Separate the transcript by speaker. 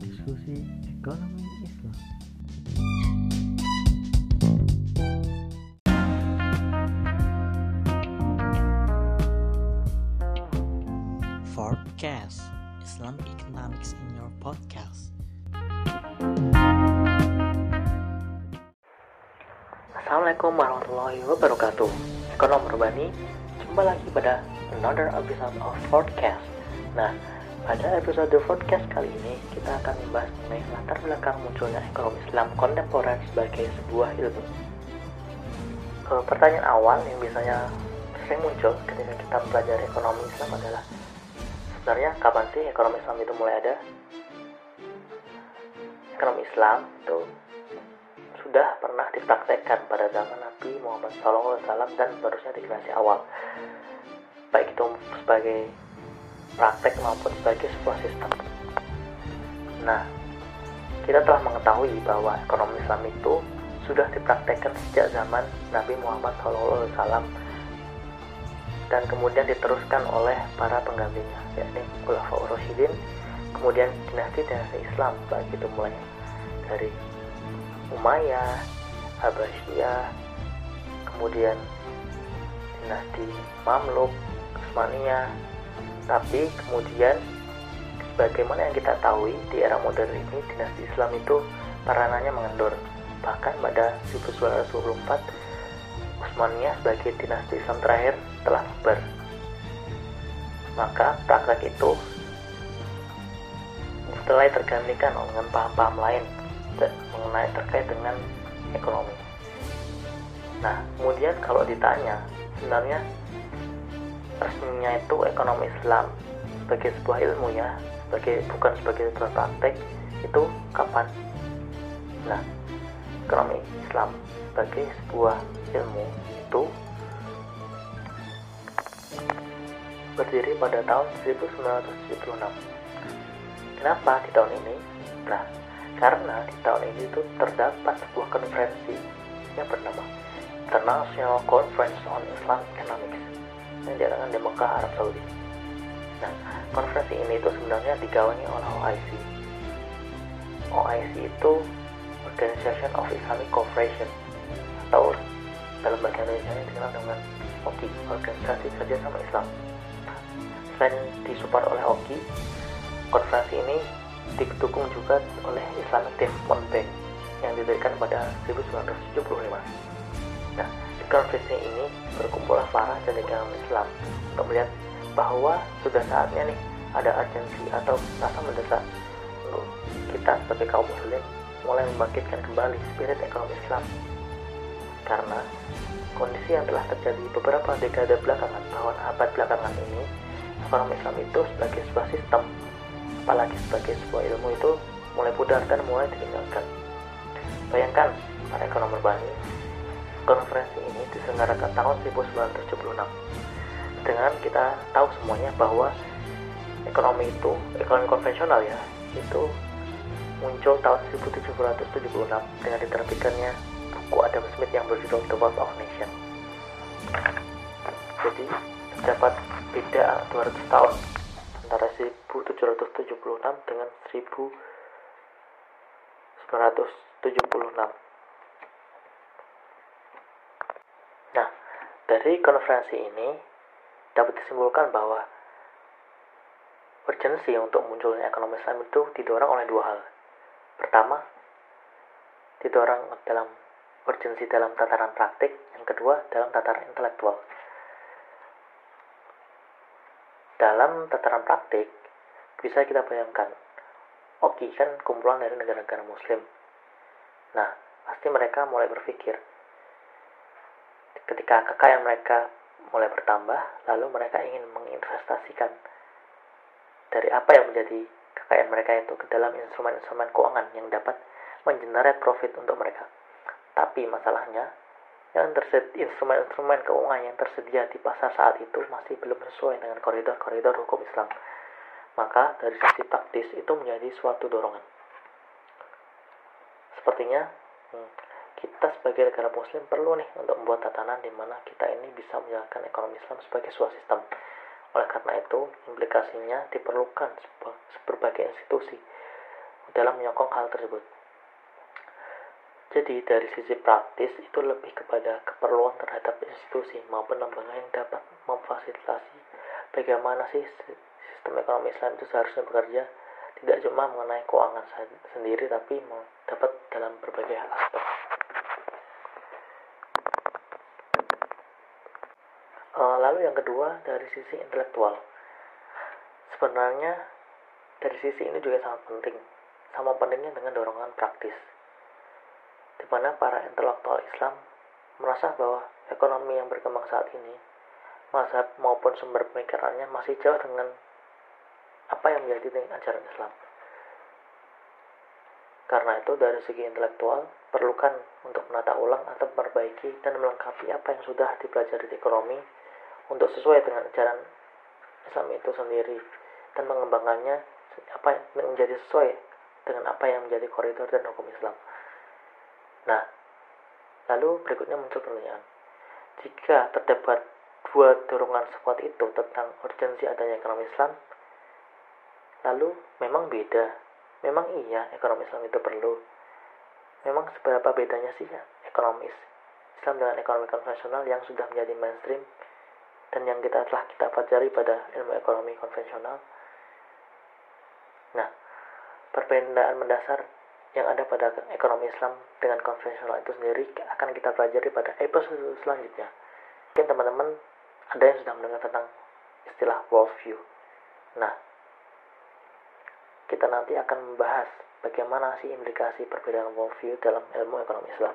Speaker 1: diskusi ekonomi Islam.
Speaker 2: Forecast Islamic Economics in your podcast.
Speaker 3: Assalamualaikum warahmatullahi wabarakatuh Ekonom Urbani Jumpa lagi pada another episode of Forecast Nah, pada episode podcast kali ini Kita akan membahas mengenai latar belakang munculnya ekonomi Islam kontemporer sebagai sebuah ilmu e, Pertanyaan awal yang biasanya sering muncul ketika kita belajar ekonomi Islam adalah Sebenarnya kapan sih ekonomi Islam itu mulai ada? Ekonomi Islam itu sudah pernah dipraktekkan pada zaman Nabi Muhammad SAW dan seterusnya di generasi awal baik itu sebagai praktek maupun sebagai sebuah sistem nah kita telah mengetahui bahwa ekonomi Islam itu sudah dipraktekkan sejak zaman Nabi Muhammad SAW dan kemudian diteruskan oleh para penggantinya yakni Khulafaur Rasyidin kemudian dinasti-dinasti Islam baik itu mulai dari Umayyah, Abbasiyah, kemudian dinasti Mamluk, Utsmaniyah. Tapi kemudian bagaimana yang kita tahu di era modern ini dinasti Islam itu peranannya mengendur. Bahkan pada 1924 Utsmaniyah sebagai dinasti Islam terakhir telah bubar. Maka praktek itu setelah tergantikan dengan paham-paham lain mengenai terkait dengan ekonomi. Nah, kemudian kalau ditanya, sebenarnya resminya itu ekonomi Islam sebagai sebuah ilmu ya, sebagai bukan sebagai sebuah praktek itu kapan? Nah, ekonomi Islam sebagai sebuah ilmu itu berdiri pada tahun 1976. Kenapa di tahun ini? Nah, karena di tahun ini itu terdapat sebuah konferensi yang bernama International Conference on Islam Economics yang diadakan di Mekah, Arab Saudi. Nah, konferensi ini itu sebenarnya digawangi oleh OIC. OIC itu Organization of Islamic Cooperation atau dalam bahasa Indonesia ini dikenal dengan OKI, Organisasi Kerjasama Islam. Selain disupport oleh OKI, konferensi ini didukung juga oleh Islamic Development Bank yang didirikan pada 1975. Nah, konferensi ini berkumpullah para cendekiawan Islam untuk melihat bahwa sudah saatnya nih ada urgensi atau rasa mendesak untuk kita sebagai kaum muslim mulai membangkitkan kembali spirit ekonomi Islam karena kondisi yang telah terjadi beberapa dekade belakangan tahun abad belakangan ini ekonomi Islam itu sebagai sebuah sistem apalagi sebagai sebuah ilmu itu mulai pudar dan mulai ditinggalkan. Bayangkan, para ekonom urbani, konferensi ini diselenggarakan tahun 1976. Dengan kita tahu semuanya bahwa ekonomi itu, ekonomi konvensional ya, itu muncul tahun 1776 dengan diterbitkannya buku Adam Smith yang berjudul The Wealth of Nation. Jadi, terdapat beda 200 tahun antara 1776 dengan 1976. Nah, dari konferensi ini dapat disimpulkan bahwa urgensi untuk munculnya ekonomi Islam itu didorong oleh dua hal. Pertama, didorong dalam urgensi dalam tataran praktik, yang kedua dalam tataran intelektual. Dalam tataran praktik, bisa kita bayangkan, oke kan kumpulan dari negara-negara muslim. Nah, pasti mereka mulai berpikir, ketika kekayaan mereka mulai bertambah, lalu mereka ingin menginvestasikan dari apa yang menjadi kekayaan mereka itu ke dalam instrumen-instrumen keuangan yang dapat mengenerate profit untuk mereka. Tapi masalahnya, yang tersedia instrumen-instrumen keuangan yang tersedia di pasar saat itu masih belum sesuai dengan koridor-koridor hukum Islam. Maka dari sisi praktis itu menjadi suatu dorongan. Sepertinya hmm, kita sebagai negara muslim perlu nih untuk membuat tatanan di mana kita ini bisa menjalankan ekonomi Islam sebagai sebuah sistem. Oleh karena itu, implikasinya diperlukan berbagai institusi dalam menyokong hal tersebut. Jadi dari sisi praktis itu lebih kepada keperluan terhadap institusi maupun lembaga yang dapat memfasilitasi bagaimana sih sistem ekonomi Islam itu seharusnya bekerja tidak cuma mengenai keuangan sendiri tapi dapat dalam berbagai aspek. Lalu yang kedua dari sisi intelektual. Sebenarnya dari sisi ini juga sangat penting, sama pentingnya dengan dorongan praktis di mana para intelektual Islam merasa bahwa ekonomi yang berkembang saat ini, mazhab maupun sumber pemikirannya masih jauh dengan apa yang menjadi ajaran Islam. Karena itu dari segi intelektual perlukan untuk menata ulang atau memperbaiki dan melengkapi apa yang sudah dipelajari di ekonomi untuk sesuai dengan ajaran Islam itu sendiri dan mengembangkannya apa menjadi sesuai dengan apa yang menjadi koridor dan hukum Islam. Nah, lalu berikutnya muncul pertanyaan. Jika terdapat dua dorongan sekuat itu tentang urgensi adanya ekonomi Islam, lalu memang beda. Memang iya ekonomi Islam itu perlu. Memang seberapa bedanya sih ya ekonomis Islam dengan ekonomi konvensional yang sudah menjadi mainstream dan yang kita telah kita pelajari pada ilmu ekonomi konvensional. Nah, perbedaan mendasar yang ada pada ekonomi Islam dengan konvensional itu sendiri akan kita pelajari pada episode selanjutnya. Mungkin teman-teman ada yang sudah mendengar tentang istilah worldview. Nah, kita nanti akan membahas bagaimana sih implikasi perbedaan worldview dalam ilmu ekonomi Islam.